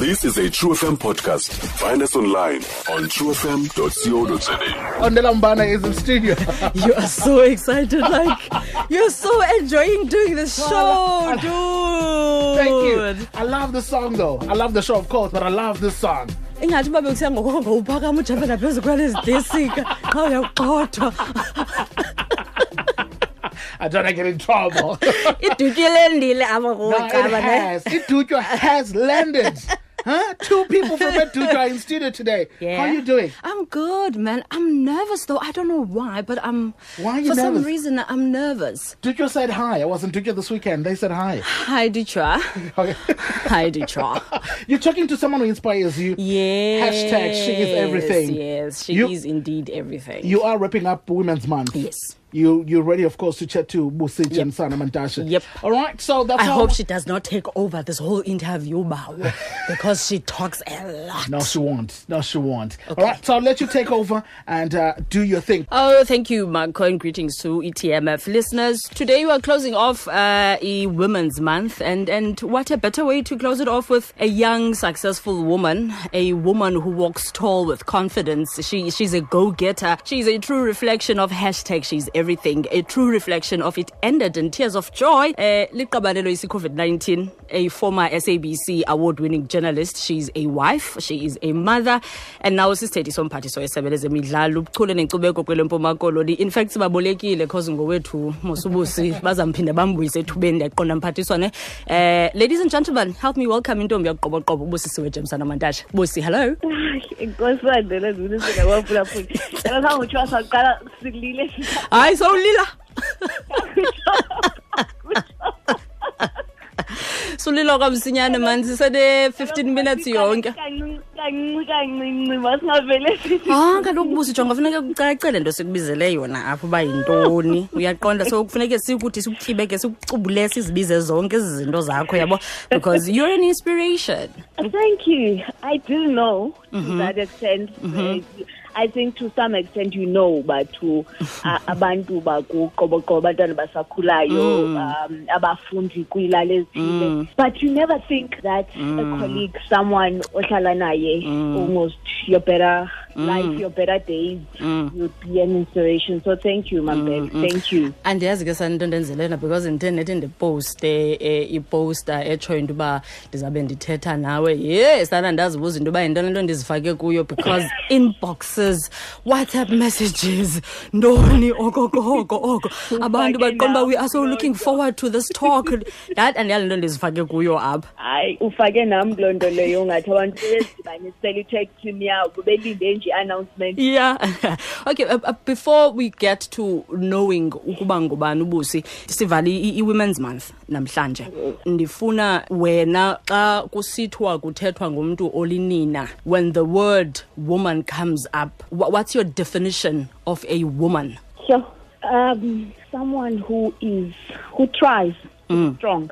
This is a True FM podcast. Find us online on truefm.co.za. Ondela Mbane is in studio. You are so excited, like you're so enjoying doing this show, dude. Thank you. I love the song though. I love the show, of course, but I love this song. ingathi uba bekusiya ngokoko oh, ngowuphakama ujambe naphezu kwalezi desika xa uyaqothwa I don't want to get in trouble. idutywe lendile apha no, it kuwacaba ne has. Idutywa has landed. Huh? Two people from Idutywa are in studio today. How are you doing? I'm good, man. I'm nervous though. I don't know why, but I'm. Why are you For some reason, I'm nervous. Dutywa said hi. I was in Dutywa this weekend. They said hi. Hi, Dutra. Okay. Hi, Dutra. You're talking to someone who inspires you. Yes. Hashtag she is everything. Yes, she You- is indeed everything. You are wrapping up Women's Month. Yes. You you're ready, of course, to chat to Busich and Sana Mantasha. Yep. All right. So that's I hope she does not take over this whole interview, Bao, because she talks a lot. No, she won't. No, she won't. All right. So I'll let you take over and uh, do your thing. Oh, thank you, Marco, and greetings to ETMF listeners. Today we are closing off uh, a Women's Month, and, and what a better way to close it off with a young, successful woman, a woman who walks tall with confidence. She She's a go-getter. She's a true reflection of hashtag she's everything, a true reflection of it ended in tears of joy. Uh, liqabalelo isi COVID-19, a former SABC award-winning journalist. She's a wife, she is a mother, and now sisithethi somphathiso wesebe lezemidlalo. Ubuchule nenkcubeko kwele mpuma koloni in fact sibabolekile cause ngowethu mosubusi bazamphinde bambuyise ethubeni. Ndiyaqonda uh, ladies and gentlemen help me welcome intombi yakuqoboqobo ubusisiwe jemsana mantasha busi hello. Inkosi wandela ziniseka kwaphulaphula yalo khange uthiwa saqala silile hayi sowulila sulila kwamsinyane mani sisene-15 minutes yonke kancinci kancinci kancinci masingavele sithi ha kaloku busi jonga funeke kucacele nto sikubizele yona apho uba yintoni uyaqonda so kufuneke sikuthi sikutyhibeke sikucubule sizibize zonke ezi zinto zakho yabo? Because you're an inspiration. Thank you. I do know to that extent. Uh, I think to some extent you know but to uh, abantu bakuqoboqobo abantwana basakhulayo um abafundi kwiilali ezithile. But you never think that a colleague someone ohlala naye almost your better Mm. life your better days mm. you'd be an inspiration. So thank you mambele mm, thank you. Andiyazi ke santo ndenzelena because ndithe nethi ndiposte eh, iposta etshoyo into uba ndizawube ndithetha nawe. Ye sana ndazibuza into uba yintoni nto ndizifake kuyo because inboxes whatsapp messages ntoni okokoko oko abantu Ufake baqonda uba we are so looking forward to this talk. That and andiyali nto ndizifake kuyo apha hayi ufake nam loo nto leyo ungathi abantu bezidibanisela i-tag team yabo belinde nje i-announcement yeah. Okay uh, uh, before we get to knowing ukuba ngubani ubusi sivale i-women's month namhlanje. Ndifuna wena xa kusithiwa kuthethwa ngumntu olinina when the word woman comes up what's your definition of a woman? Sure. Um, someone who is who tries, who's strong.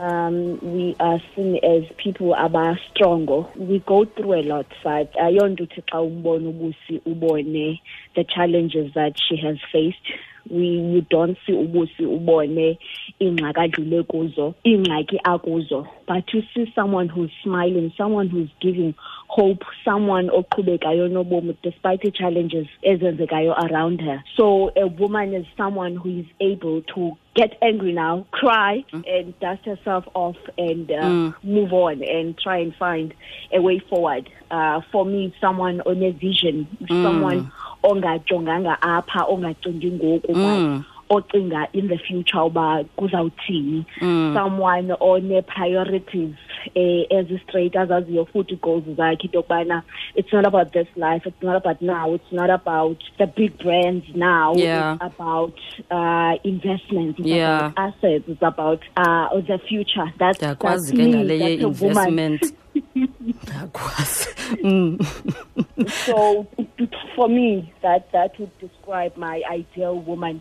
Um, we are seen as people aba stronger. We go through a lot, but ayonto uthi xa umbona ubusi ubone the challenges that she has faced. We you don't see ubusi ubone ingxaki adlule kuzo, ingxaki akuzo, but you see someone who's smiling, someone who's giving hope, someone oqhubekayo nobomi despite the challenges ezenzekayo around her. So a woman is someone who is able to get angry now, cry, and dust herself off and uh, move on and try and find a way forward. Uh, for me, someone on a vision, someone ongajonganga apha, ongacingi ngoku, but ocinga in the future uba kuzawuthini someone one priorities eh, as straight azaziyo futhi goals zakhe into yokubana it's not about this life it's not about now it's not about the big brands now Yeah. it's about uh, investments it's Yeah. about assets it's about uh, the future that's, that's me ngale that's a woman ye-investment ndiyakwazi mm. so for me that that would describe my ideal woman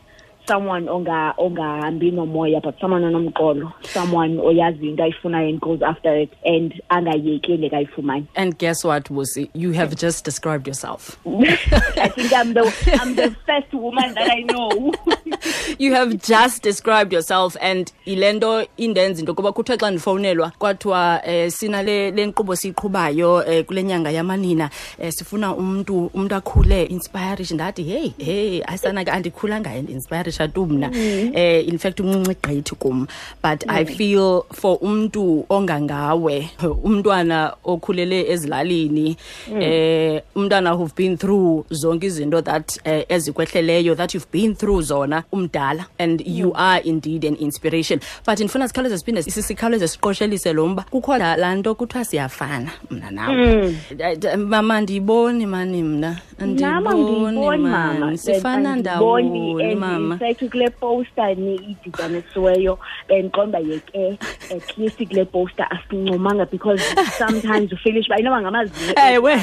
someone onga ongahambi nomoya but someone onomqolo someone oyazi into ayifunayo and goes after it and angayekeli le kayifumane And guess what, Wusi? You have just described yourself. i think i'm the i'm the first woman that i know you have just described yourself and ile nto indenza into yokuba kuthiwa xa ndifowunelwa kwathiwa um sina le le nkqubo siyiqhubayo um kule nyanga yamanina um sifuna umntu umntu akhule inspirishe ndathi heyi heyi asana ke andikhulanga inspirisha tu mna um in fact umncinci gqithi kum. But i feel for umntu ongangawe umntwana okhulele ezilalini um umntwana who've been through zonke izinto that um ezikwehleleyo that you've been through zona umdala. And you are indeed an inspiration. But ndifuna sikhawuleze siphinde si- sikhawuleze siqoshelise lo mba. Kukho laa nto kuthiwa siyafana mna nawe Eh, mama ndiyiboni mani mna? Andiyiboni mama. mani sifana ndawoni mama fact kule poster ni idityanisiweyo bendiqonda yeke at least kule poster asincomanga because sometimes ufilish uba inoba ngamazinyo Ewe.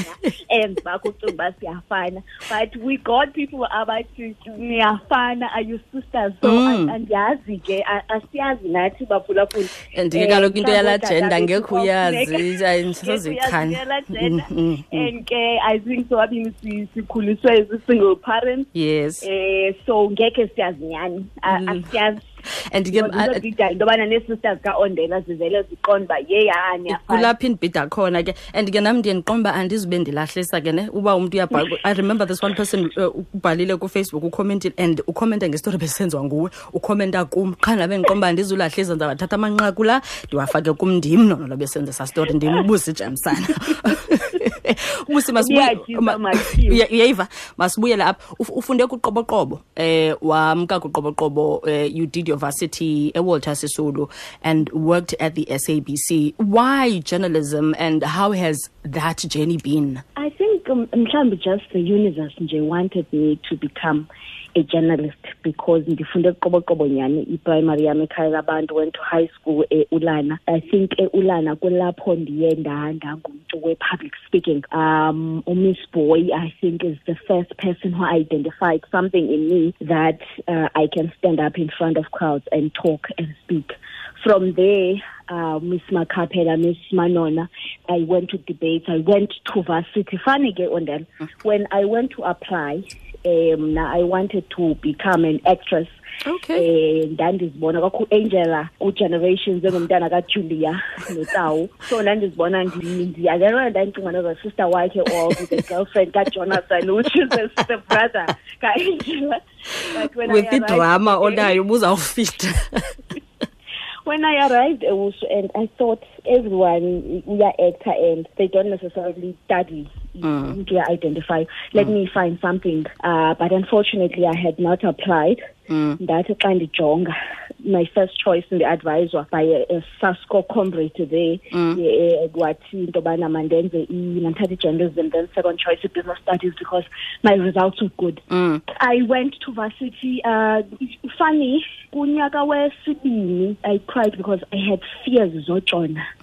and bakho ucinga uba siyafana but we got people abathi niyafana are you sisters so Mm. an- andiyazi ke asiyazi nathi baphulaphula and Eh, ke kaloku into yala ootata ngekho bethu uyazi kwafuneka- ayi, ngekho ndisaziyichana. uyazi ngeyala gender. Mm, mm, and ke i think sobabini si- sikhuliswe zi-single parents yes eh so ngeke siyazi nyani A- Mm. asiyazi and ke into bida into yobana nee-sisters kaondela zivele ziqonda uba ye ha niyafana kulapho indibhida khona ke. And ke nam ndiye ndiqomba andizube ndilahlisa ke ne? Uba umntu uyabhala i remember this one person uh, ubhalile kufacebook ucommentile and ucommente ngestori besenziwa nguwe. Ucomenta kum qha nabe ndiqomba andizulahlisa ndizabathatha amanqaku la ndiwafake kum ndim. Nono lo besenza esa story ndim ubusi jamsana ubusi Uyatyisa, Matthew. uyayiva masibuyele apha. Uf- ufunde kuqoboqobo eh wamka kuqoboqobo eh, you did your varsity ewalter sisulu and worked at the sabc why journalism and how has that journey been? I think um, mhlawumbi just the universe nje wanted me to become a journalist because ndifunde qoboqobo nyani iprimary yam ekhaya labantu went to high school eulana i think eulana kulapho ndiye nda- ndangumntu we-public speaking um umiss boy i think is the first person who identified something in me that uh, i can stand up in front of crowds and talk and speak from there uh, Miss Makapela, Miss Manona, I went to debates. I went to varsity. Funny ke on that. When I went to apply, um, I wanted to become an actress. Okay. Eh, ndandizibona kwakho angela ugenerations engumntana kajulia notawu so ndandizibona ndiyalelona ndandicinga noza sister wakhe or the girlfriend kajonathan which is the, the brother ka-angela but when I with arrived idrama onayo ubuzawufita when I arrived at Wusu and I thought everyone we are actor and they don't necessarily study mm. to identify. Let me find something. Uh, but unfortunately I had not applied. Ndathi xa ndijonga my first choice in the advisor by a, a Sasco comrade there eh, wathi into yobana mandenze i- i-journalism then second choice i-business studies because my results were good I went to varsity uh funny I cried because I had fears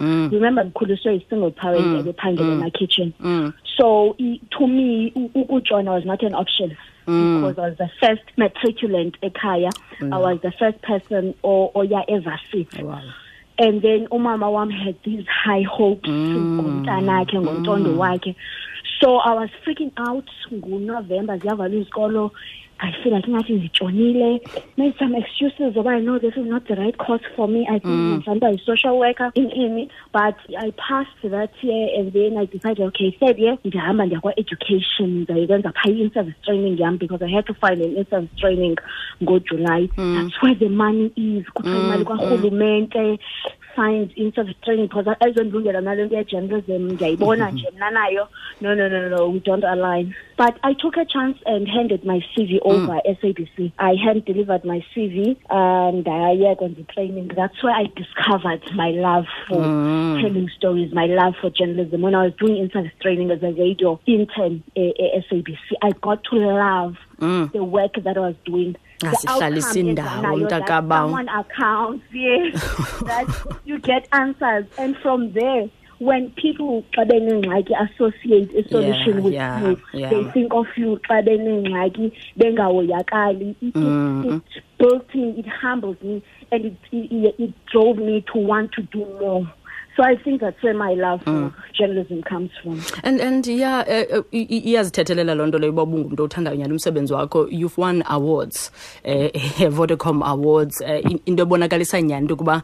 zojona remember ngikhuliswe yi-single parent mm. ebephangela ema-kitchen mm. so to me u- ukujona was not an option because I was the first matriculant ekhaya. I was the first person o- oya evarsity. Oh, and then umama wam had these high hopes. Ngomntanakhe ngomntondo wakhe so i was freaking out ngunovember ziyavalwa izikolo. I feel like ingathi nditshonile made some excuses about no this is not the right course for me. I think mhlawumbe mm. social worker in ini but I passed that year and then I decided okay third year ndihamba ndiya kwa-education. Ndizayikwenza phaa i-in-service training yam because I had to find an in-service training ngojuly. That's where the money is kuthiwa imali kwarhulumente find in-service training because ayizondilungela nale nto ye-journalism ndiyayibona nje mm-hmm. mna nayo. No no no no we don't align. But i took a chance and handed my cv mm. over sabc i hand delivered my cv and ndayeka on the training. That's where i discovered my love for mm. telling stories my love for journalism. When i was doing in-service training as a radio intern eh, eh, at sabc i got to love the work that i was doing outcome indawo, mntakabawo. someone accounts yes that you get answers and from there when people xa benengxaki associate a solution Yeah, with yeah, you yeah. they think of you xa benengxaki bengahoyakali it, it, Mm-hmm. it built me it humbled me and it, it, it drove me to want to do more so i think that's where my love for Mm. journalism comes from and and yeah eh, eh, i- i- iyazithethelela loo nto leyo uba ubungumntu othandayo nyani umsebenzi wakho you've won awards eh vodacom awards eh, into ebonakalisa nyani into yokuba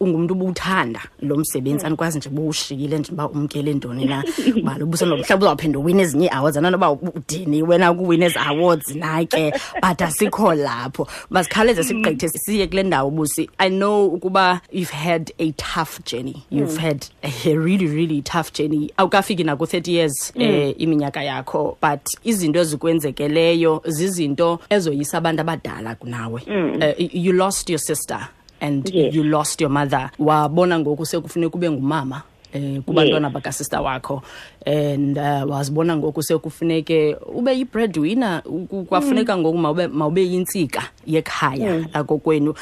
ungumntu ubuwuthanda lo msebenzi andikwazi nje buwushiyile nje uba umkele ntoni na. Ubala ubusenomhlawumbi uzawuphinda uwina ezinye ii-awards anonoba udiniwe na ukuwina ezi awards na ke but asikho lapho. Masikhawuleze sigqithe siye kule ndawo busi. I know ukuba you've had a tough journey. You've had a really really tough journey. Awukafiki naku-30 years eh iminyaka yakho but izinto ezikwenzekeleyo zizinto ezoyisa abantu abadala kunawe. Eh, you lost your sister and Yes. you lost your mother wabona ngoku sekufuneka ube ngumama eh kubantwana bakasister wakho and uh, wazibona ngoku sekufuneke ube yi-breadwinner kwafuneka kwafuneka ngoku mawube mawube yintsika yekhaya lakokwenu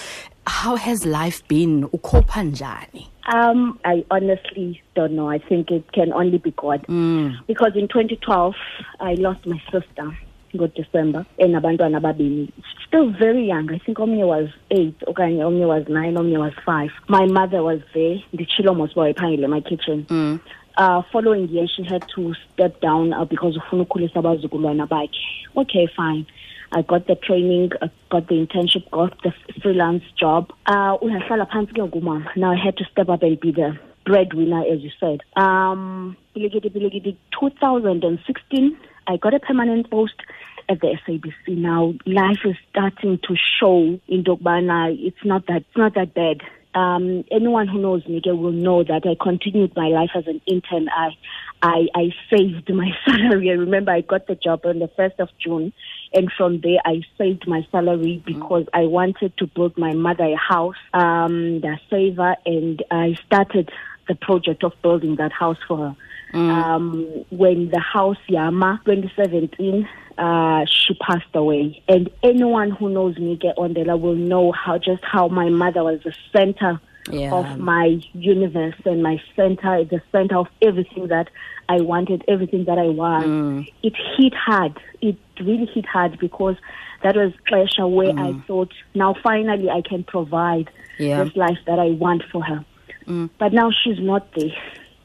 how has life been ukhopha njani Um, I honestly don't know. I think it can only be God. mm. Because in 2012, I lost my sister. Good December, and abantwana ababini. Still very young. I think omnye was eight, okanye omnye was nine, omnye was five. My mother was there. Ndichilo mos wayiphangile my kitchen. Uh, following year, she had to step down uh, because ufuna ukukhulisa abazukulwana bakhe. Okay, fine. I got the training, I got the internship, got the freelance job. Uh, uyahlala phansi ke ngumama. Now I had to step up and be the breadwinner, as you said. Um, bilikiti, bilikiti, 2016, I got a permanent post at the SABC. Now life is starting to show in Dogbana. It's not that, it's not that bad. Um, anyone who knows me will know that I continued my life as an intern. I, I, I saved my salary. I remember I got the job on the first of June, and from there I saved my salary because I wanted to build my mother a house, um, the saver, and I started the project of building that house for her. Um, when the house Yama 2017, uh, she passed away, and anyone who knows me, get Ondela, will know how just how my mother was the center Yeah. of my universe and my center, the center of everything that I wanted, everything that I was. It hit hard. It really hit hard because that was pressure where I thought, now finally I can provide Yeah. this life that I want for her. But now she's not there.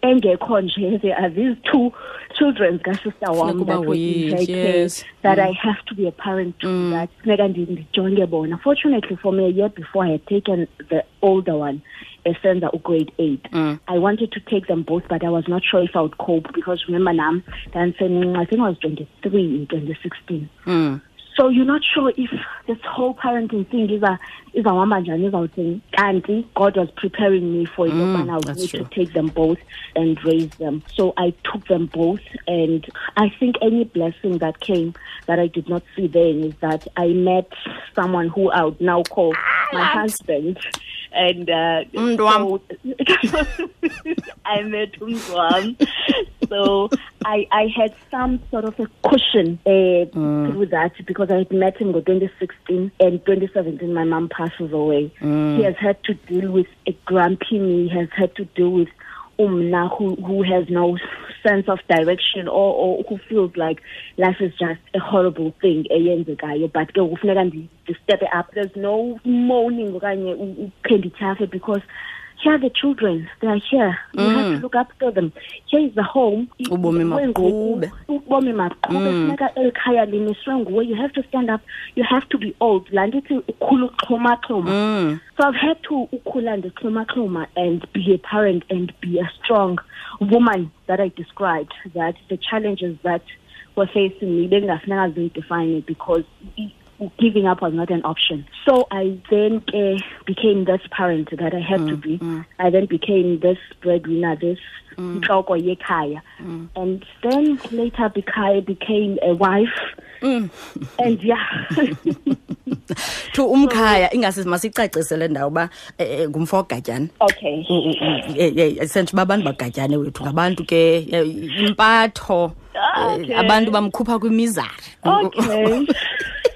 Engekho nje there are these two children kasister wam that in yes. that mm. I have to be a parent to mm. that. Funeka ndi- ndijonge bona. Fortunately for me a year before I had taken the older one esenza ugrade eight mm. I wanted to take them both but I was not sure if I would cope because remember nam ndandisemncinci I think I was 23 in 2016 Mm. so you're not sure if this whole parenting thing is a is a woman thing. Kanti God was preparing me for it and I would that's need true. to take them both and raise them. So I took them both and I think any blessing that came that I did not see then is that I met someone who I would now call my husband. And uh, so I met Umzwam. So I, I had some sort of a cushion uh, through that because I had met him in 2016 and 2017 my mom passes away. He mm. has had to deal with a grumpy me, he has had to deal with umna who, who has no sense of direction or, or who feels like life is just a horrible thing eyenzekayo. But ke kufuneka ndi- ndi-step up. There's no moaning okanye u- ukhendithafe because here are the children. They are here. You have to mm. look after them. Here is the home. Ubomi Kwengoku, maqhube. ubomi maqhube. Mm. Funeka eli khaya limiswe nguwe. You have to stand up. You have to be old. Laa ndithi ukhula uxhomaxhoma. Mm. So i've had to ukhula ndixhomaxhoma and be a parent and be a strong woman that i described that the challenges that were facing me bengafuneka it because giving up was not an option. So I then uh, became this parent that I had to mm, be. Mm. I then became this breadwinner, this mm. nhloko yekhaya. And then later beca- became a wife. And yeah. to umkhaya ingase masicacise le ndawo uba eh, eh, ngumfo ogatyana okay. sentsho uba abantu bagatyane wethu ngabantu ke impatho ah, eh, Okay. abantu bamkhupha kwimizari Okay.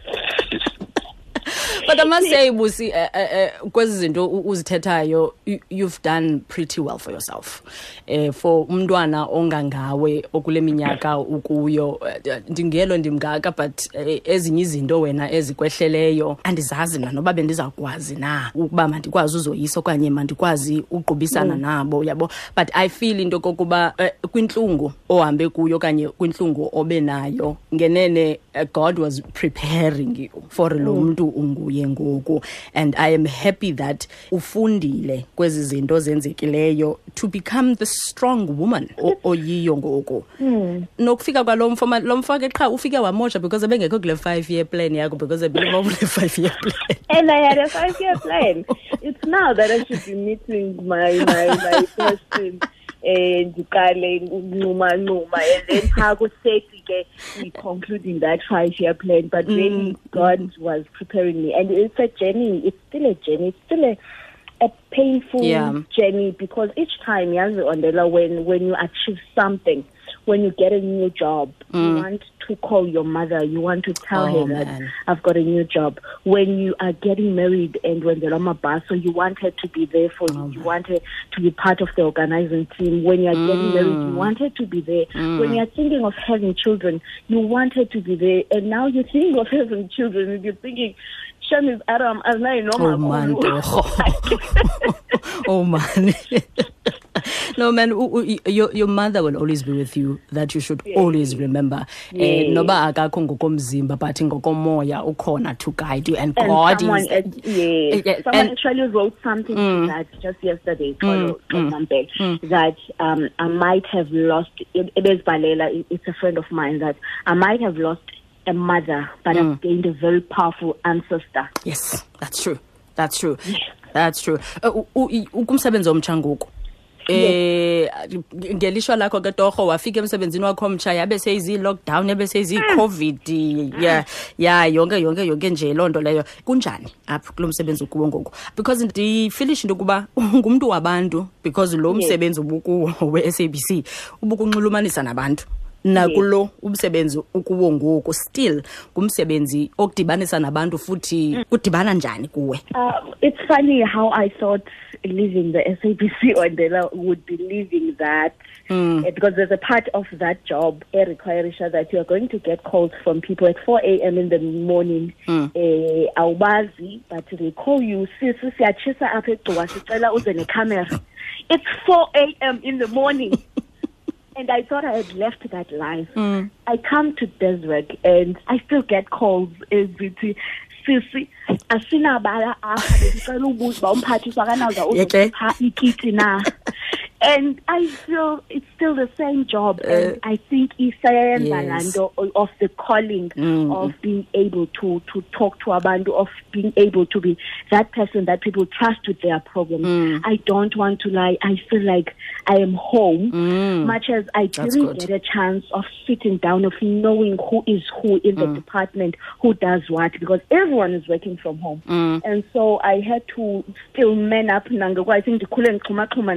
but but i must say busi uh, uh, kwezi zinto uzithethayo you've done pretty well for yourself. Um for umntwana ongangawe okule minyaka ukuyo. Eh, ndingelo ndimngaka but eh, ezinye izinto wena ezikwehleleyo andizazi mna noba bendizawukwazi na ukuba mandikwazi uzoyisa okanye mandikwazi uqubisana nabo yabo? But i feel into kokuba eh, kwintlungu ohambe kuyo okanye kwintlungu obe nayo ngenene eh, god was preparing you for lo mntu unguye ngoku. And i am happy that ufundile kwezi zinto zenzekileyo to become the strong woman oyiyo ngoku. Hmm. Nokufika kwalo mfo lo mfo ke qha ufike wamosha because ebengekho kule five year plan yakho because ebelieve kule five year plan. And I had a five year plan. It's now that I should be meeting my my my person and ndiqale ukunquma nquma and then phaa kuseti ke we concluding that five year plan but really mm. God was preparing me. And it's a journey it's still a journey it's still a a painful Yeah. journey because each time yazi Ondela when when you achieve something when you get a new job you mm. want to call your mother you want to tell Oh, her that man. I've got a new job. When you are getting married and when the Rama bus, so you want her to be there for you. Oh, you want her to be part of the organizing team. When you are getting married, you mm. want her to be there. When mm. you are thinking of having children, you want her to be there. And now you're thinking of having children and you're thinking, Shem is Adam, as I know oh man oh. Man. No man your, your mother will always be with you that you should always remember. Eh noba akakho ngokomzimba but ngokomoya ukhona to guide you and, And god someone, is uh, yes, Yeah, someone and- Mm. actually wrote something to that just yesterday, Tolo Tolo that um, I might have lost. It, it is Balela. It, it's a friend of mine that I might have lost a mother, but Mm. I've gained a very powerful ancestor. yes that's true. That's true. That's true. U- u- i- ukumsebenzi omtsha ngoku eh ngelishwa lakho ke torho wafika emsebenzini wakho omtsha yabe seyizi-lockdown yabe seyizi-covid. Ya ya yonke yonke yonke nje loo nto leyo. Kunjani apha kulo msebenzi ukuwo ngoku? Because ndifilish into yokuba ungumntu wabantu because lo msebenzi ubukuwo we-sabc ubukunxulumanisa nabantu nakulo umsebenzi ukuwo ngoku still ngumsebenzi okudibanisa nabantu futhi kudibana njani kuwe Uh, it's funny how I thought leaving the SABC Ondela would be leaving that mm. because there's a part of that job eh, requiring that you are going to get calls from people at 4 a.m. in the morning. um awubazi, but they call you, sisi siyatshisa apha egcuwa sicela uze necamera. It's 4 a.m. in the morning. And I thought I had left that life. Hmm. I come to Deswork and I still get calls every sisi asinabala apha besicela ubuza uba umphathiswa kanawuza Yeke. uzopha ikiti na and I feel it's still the same job and I think isayenza Uh, yes. laa nto of the calling Mm. of being able to to talk to abantu of being able to be that person that people trust with their problems Mm. I don't want to lie I feel like I am home much as I Mm. Didn't get a chance of sitting down of knowing who is who in Mm. the department who does what because everyone is working from home Mm. and so I had to still man up nangokwazi ndikhule ndixhumaxhuma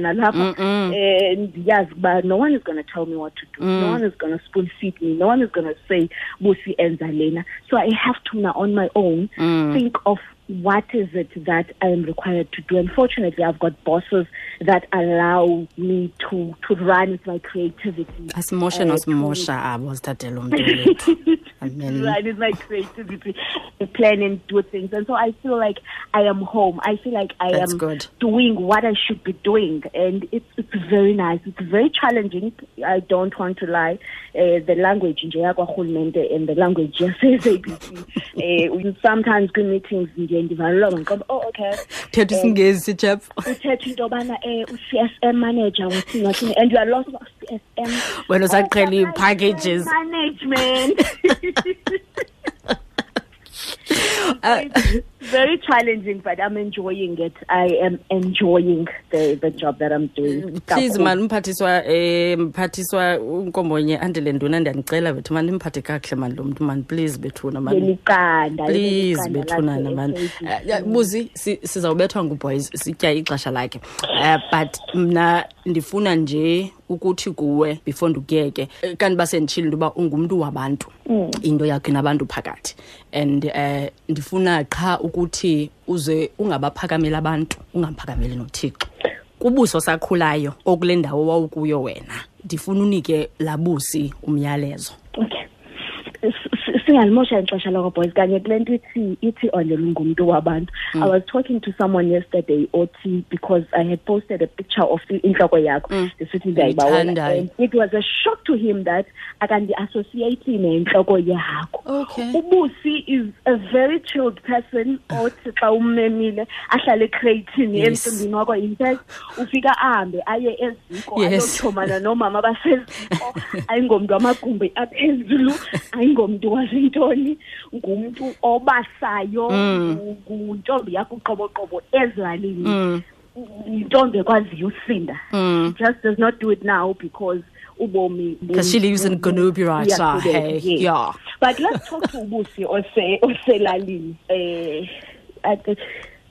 nalapha and yes, but no one is going to tell me what to do no Mm. one is going to spoon feed me no one is going to say busi and lena so I have to now on my own Mm. think of what is it that I am required to do? Unfortunately, I've got bosses that allow me to, to run with my creativity. asimoshe uh, nosimosha abo sithathele umntu wethu amen Right, is my creativity, and plan and do things. And so I feel like I am home. I feel like I That's am good. doing what I should be doing. And it's, it's very nice. It's very challenging. I don't want to lie. Uh, the language in and the language yasezabc uh, sometimes kwi-meetings ndiye ndivalelwa oh okay. Thetha isingesi chap uthetha into yobana um u-csm manager wathini wathini and you are lost about csm Wena usaqhela ii-packages. management? Uh, very challenging, but I'm enjoying it. I am enjoying the, the job that I'm doing. please mani mphathiswa um mphathiswa unkombonye andile nduna ndiyandicela bethu mani nimphathe kakuhle mani lo mntu mani please bethuna mani Ngeliqanda, please ngeliqanda bethunana mani. Eh, buzi si- sizawubethwa nguboys sitya ixesha lakhe. Um but mna ndifuna nje ukuthi kuwe before ndikuyeke eh, kanti basenditshile into yoba ungumntu wabantu into yakho nabantu phakathi. And eh ndifuna qha ukuthi uze ungabaphakameli abantu ungamphakameli nothixo. Kubuso sakhulayo okule ndawo wawukuyo wena. Ndifuna unike labusi umyalezo. okay S- s- singalimosha ixesha lakho boys kanye kule nto ithi ithi ondela ungumntu wabantu i was talking to someone yesterday othi because i had posted a picture of i- intloko yakho ndisithi ndiyayibawela Uyithandayo. and it was a shock to him that akandiassociate nentloko yehagu Okay. ubusi is a very chilled person othi xa ummemile ahlale ekratini Yes. emcimbini wakho in fact ufika ahambe aye eziko Yes. ayothomana nomama baseziko ayingomntu amagumbi aphezulu ayingomntu wasentoni ngumntu obasayo mm. ngu- nguntombi yakho uqoboqobo ezilalini mm. yintombi ekwaziyo usinda mm. just does not do it now because ubomi Because she lives in Gonubie right? Now, Yesterday, ah, hey, yes. yeah. But let's talk to Ubusi. Eh I think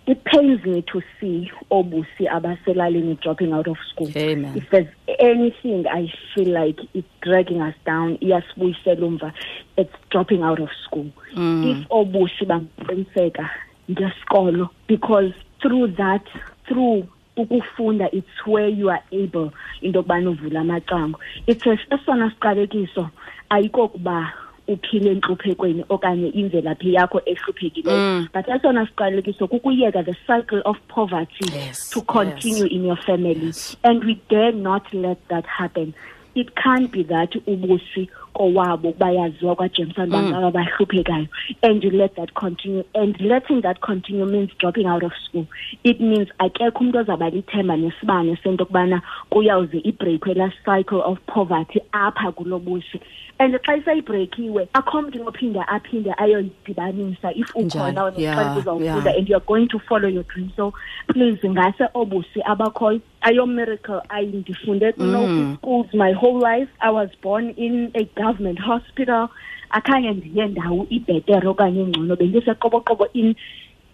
it pains me to see Obusi abaselalini dropping out of school. Amen. If there's anything I feel like it's dragging us down, iyasibuyisela umva, it's dropping out of school. If Obusi bangiqiniseka ngesikolo because through that through ukufunda it's where you are able into yokubana uvule amacango it's a- esona siqalekiso ayikokuba uphile entluphekweni okanye imvelaphi yakho ehluphekileyo. Mm. But esona siqalekiso kukuyeka the cycle of poverty Yes, to continue in your family. And we dare not let that happen it can't be that ubusi kowabo bayaziwa kwajameson bangaba mm. bahluphekayo and you let that continue and letting that continue means dropping out of school. It means akekho umntu ozaba lithemba nesibane sento yokubana kuyawuze ibreakhwe laa cycle of poverty apha kulo busi. And xa isayibreakiwe akho mntu inophinda aphinde ayoyidibanisa if ukhona? Yeah, xa uzawufunda and you're going to follow your dream. So please ngase obusi abakhoyo ayo miracle. I ndifunde kuno mm. schools my whole life. I was born in a government hospital. Akhange ndiye ndawo ibhetere okanye engcono bendiseqoboqobo in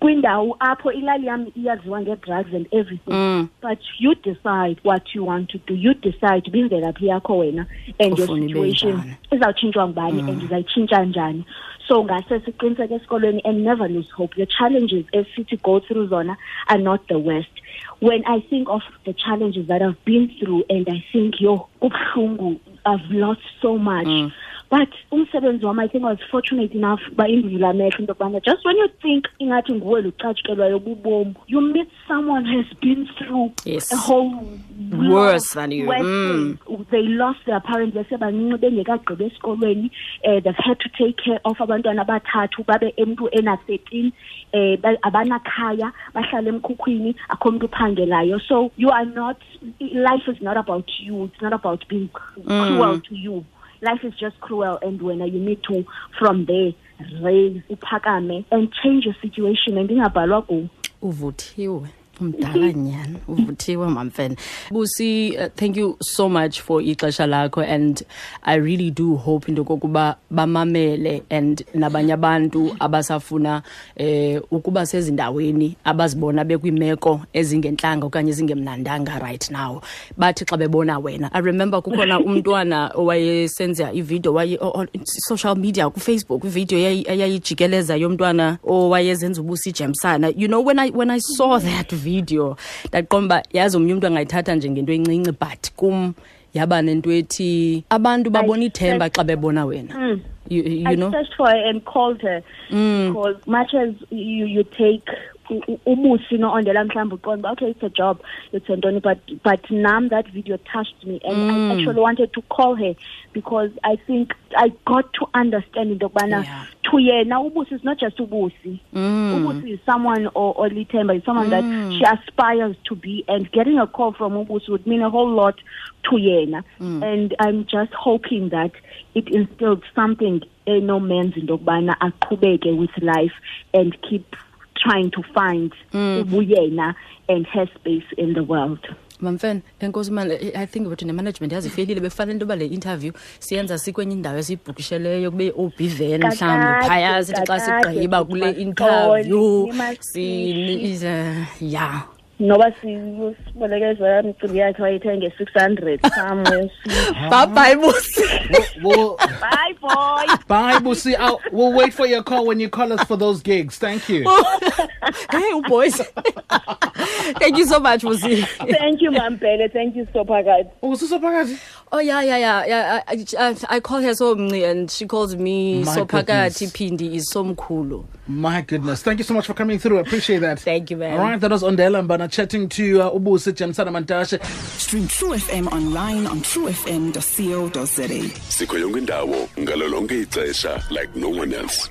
kwindawo apho ilali yam iyaziwa nge-drugs and everything but you decide what you want to do. You decide uba imvelaphi yakho wena and your situation izawutshintshwa ngubani and izayitshintsha njani. So ngase siqiniseke esikolweni and never lose hope. The challenges esithi go through zona are not the worst. When i think of the challenges that i've been through and i think yo kubuhlungu i've lost so much but umsebenzi wam i think i was fortunate enough uba indivula amehlo into yokubana just when you think ingathi nguwe lucatshukelwayo bubomi you meet someone who has been through Yes. a whole Worse than you. Mm. they lost their parents besebancinci bengekagqibi esikolweni um they've had to take care of abantwana abathathu babe emntu ena-thirteen um abanakhaya bahlala emkhukhwini akho mntu uphangelayo so you are not life is not about you it's not about being cruel to you life is just cruel and when you need to from there raise uphakame and change your situation and ingabhalwa kuwo uvuthiwe umdala nyani uvuthiwe mamfene. Busi uh, thank you so much for ixesha lakho and i really do hope into kokuba bamamele and nabanye abantu abasafuna eh ukuba sezindaweni abazibona bekwiimeko ezingentlanga okanye ezingemnandanga right now. Bathi xa bebona wena i remember kukhona umntwana owayesenza ividiyo social media kufacebook ividiyo eyayi- eyayijikeleza yomntwana owayezenza ubusi ijemsana you know when i when i saw that video ndaqomba uba yazi omnye umntu angayithatha njengento encinci but kum yaba nento ethi abantu babona ithemba xa bebona wena. Mm. You, you I searched for her and called her. Mm. Because much as you you take ubusi no ondela mhlawumbe uqonda uba, okay it's a job it's ntoni but but nam that video touched me and I mm. actually wanted to call her because I think I got to understand into yokubana Yeah. to yena ubusi is not just ubusi. Mm. Ubusi is someone or or lithemba is someone that mm. she aspires to be and getting a call from ubusi would mean a whole lot to yena. And i'm just hoping that it instilled something enomenza into yokubana aqhubeke with life and keep trying to find ubuyena and her space in the world. Mamfene enkosi man i think bethu nemanagement yazifelile bekufanele into yoba le interview siyenza sikwenye indawo esiyibhukishelweyo kube obven mhlawumbi phaya sithi xa sigqiba kule interview uh, ya noba sibolekeza imicimbi yakhe wayithenge six hundred somewhere bye bye boss bye boy bye, Busi. I'll, we'll wait for your call when you call us for those gigs. Thank you. hey boys thank you so much Musi. thank you mampele thank you so phakathi Oh, Sister Phakathi. oh yeah yeah yeah yeah I, I, I call her so mnci and she calls me My so phakathi goodness. is so mkhulu My goodness. Thank you so much for coming through. I appreciate that. Thank you, man. All right, that was Ondela Mbane chatting to uh, Ubusi Jamsana Mantashe. Stream True FM online on truefm.co.za. sikho yonke indawo ixesha like no one else